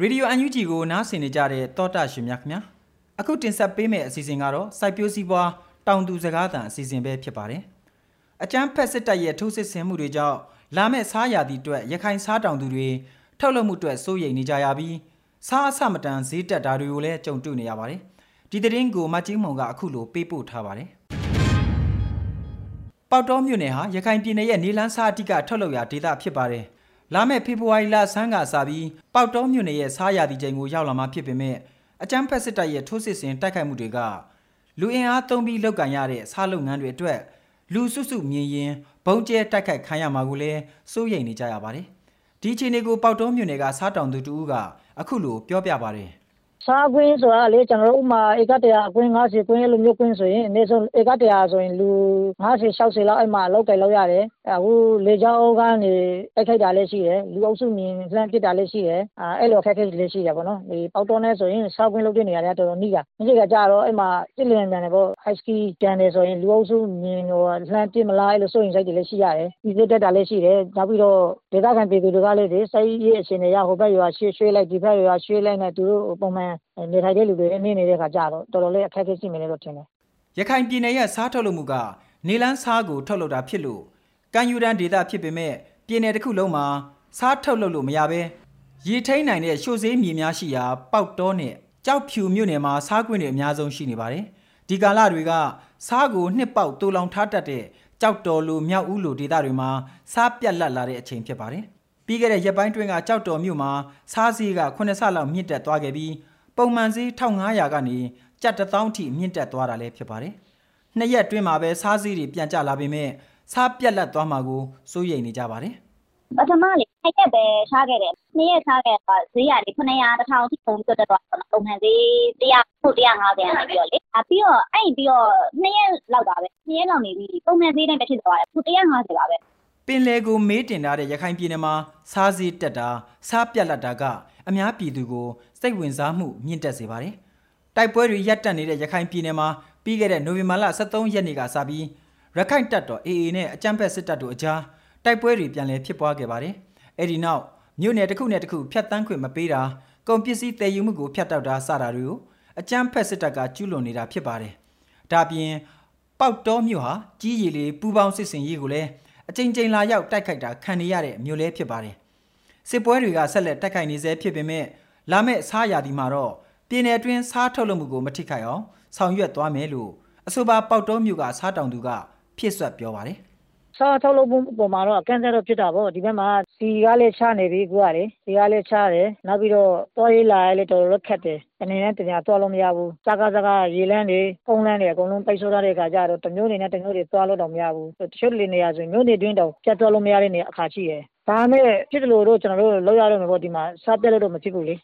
ရေဒီယိုအန်ယူဂျီကိုနားဆင်နေကြတဲ့တောတာရှင်များခင်ဗျာအခုတင်ဆက်ပေးမယ့်အစီအစဉ်ကတော့စိုက်ပျိုးစည်းပွားတောင်သူစကားသံအစီအစဉ်ပဲဖြစ်ပါတယ်အကျန်းဖက်စစ်တပ်ရဲ့ထိုးစစ်ဆင်မှုတွေကြောင့်လာမယ့်စားရာသီအတွက်ရခိုင်စားတောင်သူတွေထုတ်လုပ်မှုအတွက်စိုးရိမ်နေကြရပြီးစားအဆမတန်ဈေးတက်တာတွေကိုလည်းကြုံတွေ့နေရပါတယ်ဒီသတင်းကိုမကြီးမုံကအခုလိုပေးပို့ထားပါတယ်ပေါတောမြို့နယ်ဟာရခိုင်ပြည်နယ်ရဲ့နေလန်းစားအတိကထုတ်လုပ်ရာဒေသဖြစ်ပါတယ် လာမယ့်ဖေဖော်ဝါရီလဆန်းကစပြီးပေါတောမြို့နယ်ရဲ့စားရသည့်ချိန်ကိုရောက်လာမှာဖြစ်ပေမဲ့အကြမ်းဖက်စစ်တပ်ရဲ့ထိုးစစ်ဆင်တိုက်ခိုက်မှုတွေကလူအင်အားသုံးပြီးလုပ်ကန်ရတဲ့စားလုပ်ငန်းတွေအတွက်လူစုစုမြင်ရင်ဘုံကျဲတိုက်ခိုက်ခံရမှာကိုလည်းစိုးရိမ်နေကြရပါတယ်။ဒီအခြေအနေကိုပေါတောမြို့နယ်ကစားတောင်သူတူဦးကအခုလိုပြောပြပါတယ်။ စားကွင်းဆိုတာလေကျွန်တော်တို့ဥမာဧကတရာအကွင်း90ကွင်းအဲ့လိုမျိုးကွင်းဆိုရင်အနည်းဆုံးဧကတရာဆိုရင်လူ50 60လောက်အဲ့မှာလောက်တယ်လောက်ရတယ်အခုလေကြောင်းကနေတိုက်ခိုက်တာလည်းရှိတယ်လူအုပ်စုမြင်လှမ်းပစ်တာလည်းရှိတယ်အဲ့လိုအခက်အခဲတွေလည်းရှိတယ်ပေါ့နော်ဒီပေါတော့နဲ့ဆိုရင်စားကွင်းလုပ်တဲ့နေရာတွေကတော်တော်နှီးတာဒီကကြတော့အဲ့မှာစစ်လင်ပြန်တယ်ပေါ့ high ski ပြန်တယ်ဆိုရင်လူအုပ်စုမြင်တော့လှမ်းပစ်မလားအဲ့လိုစိုးရင်စိတ်တွေလည်းရှိရတယ်ဒီစစ်တက်တာလည်းရှိတယ်နောက်ပြီးတော့ ဒေသခံပြည်သူတွေကလည်းဒီစိတ်ရေးအခြေအနေရဟိုဘက်ရွာရွှေ့ရွှေ့လိုက် ဒီဘက်ရွာရွှေ့လိုက်နဲ့ သူတို့ပုံမှန်နေထိုင်တဲ့လူတွေနေနေတဲ့ခါကြတော့ တော်တော်လေး အခက်အခဲရှိမယ်လို့ ထင်တယ် ရခိုင်ပြည်နယ်ရဲ့စားထုတ်လုပ်မှုက နေလန်းစားကို ထုတ်လုပ်တာဖြစ်လို့ကံယူရန်ဒေသဖြစ်ပေမဲ့ပြည်နယ်တစ်ခုလုံးမှာစားထုတ်လုပ်လို့မရဘဲ ရေထိန်နိုင်တဲ့ရှို့စေးမြေများရှိရာ ပေါက်တောနဲ့ကြောက်ဖြူမြို့နယ်မှာစားကွင်းတွေအများဆုံးရှိနေပါတယ်။ဒီကာလတွေကစားကို နှစ်ပေါက်တူလောင်ထားတတ်တဲ့ ကြောက်တော်လိုမြောက်ဦးလိုဒေသတွေမှာစားပြတ်လတ်လာတဲ့အချိန်ဖြစ်ပါတယ်။ပြီးခဲ့တဲ့ရက်ပိုင်းတွင်းကကြောက်တော်မြို့မှာစားစည်းက9ဆလောက်မြင့်တက်သွားခဲ့ပြီးပုံမှန်ဈေး1500ကနေကျပ်1000ထိမြင့်တက်သွားတာလည်းဖြစ်ပါတယ်။နှစ်ရက်အတွင်းမှာပဲစားစည်းတွေပြန်ကျလာပေမဲ့စားပြက်လက်သွားမှာကိုစိုးရိမ်နေကြပါတယ်။ပထမလေနှစ်ရက်ပဲရှားခဲ့တယ်နှစ်ရက်ရှားခဲ့တော့ဈေးရလေ900 1000အထိပုံပြတ်တက်သွားတော့ပုံမှန်ဈေး100ဖို့150ရနေပြီးတော့လေအပြီးတော့အဲ့ပြီးတော့နှစ်ရက်လောက် တာပဲနှစ်ရက်လောက်နေပြီးပုံမှန်ဈေးတိုင်းပဲဖြစ်သွားတယ်ခု150ပါပဲပင်လယ်ကိုမေးတင်ထားတဲ့ရခိုင်ပြည်နယ်မှာစားစည်းတက်တာစားပြက်လက်တာကအများပြည်သူကိုစိတ်ဝင်စားမှုမြင့်တက်စေပါတယ်။တိုက်ပွဲတွေရပ်တန့်နေတဲ့ရခိုင်ပြည်နယ်မှာပြီးခဲ့တဲ့နိုဝင်ဘာလ23ရက်နေ့ကစပြီးရခိုင်တပ်တော် AA နဲ့အကြမ်းဖက်စစ်တပ်တို့အကြားတိုက်ပွဲတွေပြန်လည်ဖြစ်ပွားခဲ့ပါတယ်။အဲ့ဒီနောက်မြို့နယ်တစ်ခုနဲ့တစ်ခုဖျက်တမ်းခွင့်မပေးတာကုန်ပစ္စည်းတည်ယူမှုကိုဖျက်တောက်တာစတာတွေကိုအကြမ်းဖက်စစ်တပ်ကကျူးလွန်နေတာဖြစ်ပါတယ်။ဒါပြင် ပေါက်တော်မြို့ဟာကြီးရည်လေးပူပေါင်းစစ်စင်ရေးကိုလည်းအကြိမ်ကြိမ်လာရောက်တိုက်ခိုက်တာခံနေရတဲ့မြို့လဲဖြစ်ပါတယ်။စစ်ပွဲတွေကဆက်လက်တိုက်ခိုက်နေဆဲဖြစ်ပေမဲ့လာမယ့်စားရာဒီမှာတော့ပြည်내အတွင်းစားထုတ်လုပ်မှုကိုမထိခိုက်အောင်ဆောင်ရွက်သွားမယ်လို့အဆိုပါပေါက်တော်မြို့ကစားတောင်သူကဖြစ်ဆွတ်ပြောပါတယ်။ စားထုတ်လုပ်မှုပုံမှာတော့အကန့်အသတ်တော့ဖြစ်တာပေါ့ဒီဘက်မှာစီကလည်းချနေပြီကိုကလေစီကလည်းချတယ်နောက်ပြီးတော့တောရေးလာရလည်းတော်တော်လေးခက်တယ်တနေနဲ့တနေသွားလို့မရဘူးစကားစကားရေလန်းတွေဖုံးလန်းတွေအကုန်လုံးပိတ်ဆို့ထားတဲ့အခါကျတော့တမျိုးနေနဲ့တမျိုးတွေသွားလို့တော့မရဘူးတချို့လေနေရဆိုရင်မျိုးနေတွင်းတော့ပြတ်သွားလို့မရတဲ့နေအခါရှိတယ်ဒါနဲ့ဖြစ်တယ်လို့တော့ကျွန်တော်တို့လောက်ရတော့မှာပေါ့ဒီမှာစားပြတ်လို့တော့မဖြစ်ဘူးလေ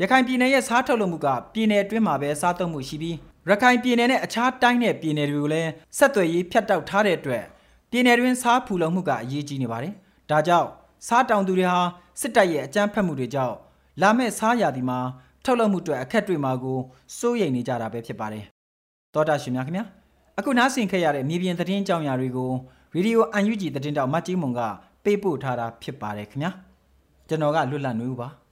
ရခိုင်ပြည်နယ်ရဲ့စားထုတ်လုပ်မှုကပြည်နယ်အတွင်းမှာပဲစားသုံးမှုရှိပြီးရခိုင်ပြည်နယ်နဲ့အခြားတိုင်းနဲ့ပြည်နယ်တွေကိုလည်းဆက်သွယ်ရေးဖြတ်တောက်ထားတဲ့အတွက် ပြည်နယ်တွင်းစားဖူလုံမှုကအရေးကြီးနေပါတယ်။ဒါကြောင့်စားတောင်သူတွေဟာစစ်တပ်ရဲ့အကြမ်းဖက်မှုတွေကြောင့်လာမယ့်စားရာသီမှာထုတ်လုပ်မှုအတွက်အခက်တွေ့မှာကိုစိုးရိမ်နေကြတာပဲဖြစ်ပါတယ်။သောတာရှင်များခင်ဗျာအခုနားဆင်ခဲ့ရတဲ့မြေပြင်သတင်းကြောင်းရာတွေကိုရေဒီယိုအန်ယူဂျီသတင်းတောက်မတ်ကြီးမွန်ကပေးပို့ထားတာဖြစ်ပါတယ်ခင်ဗျာကျွန်တော်ကလွတ်လပ်နေဦးပါ။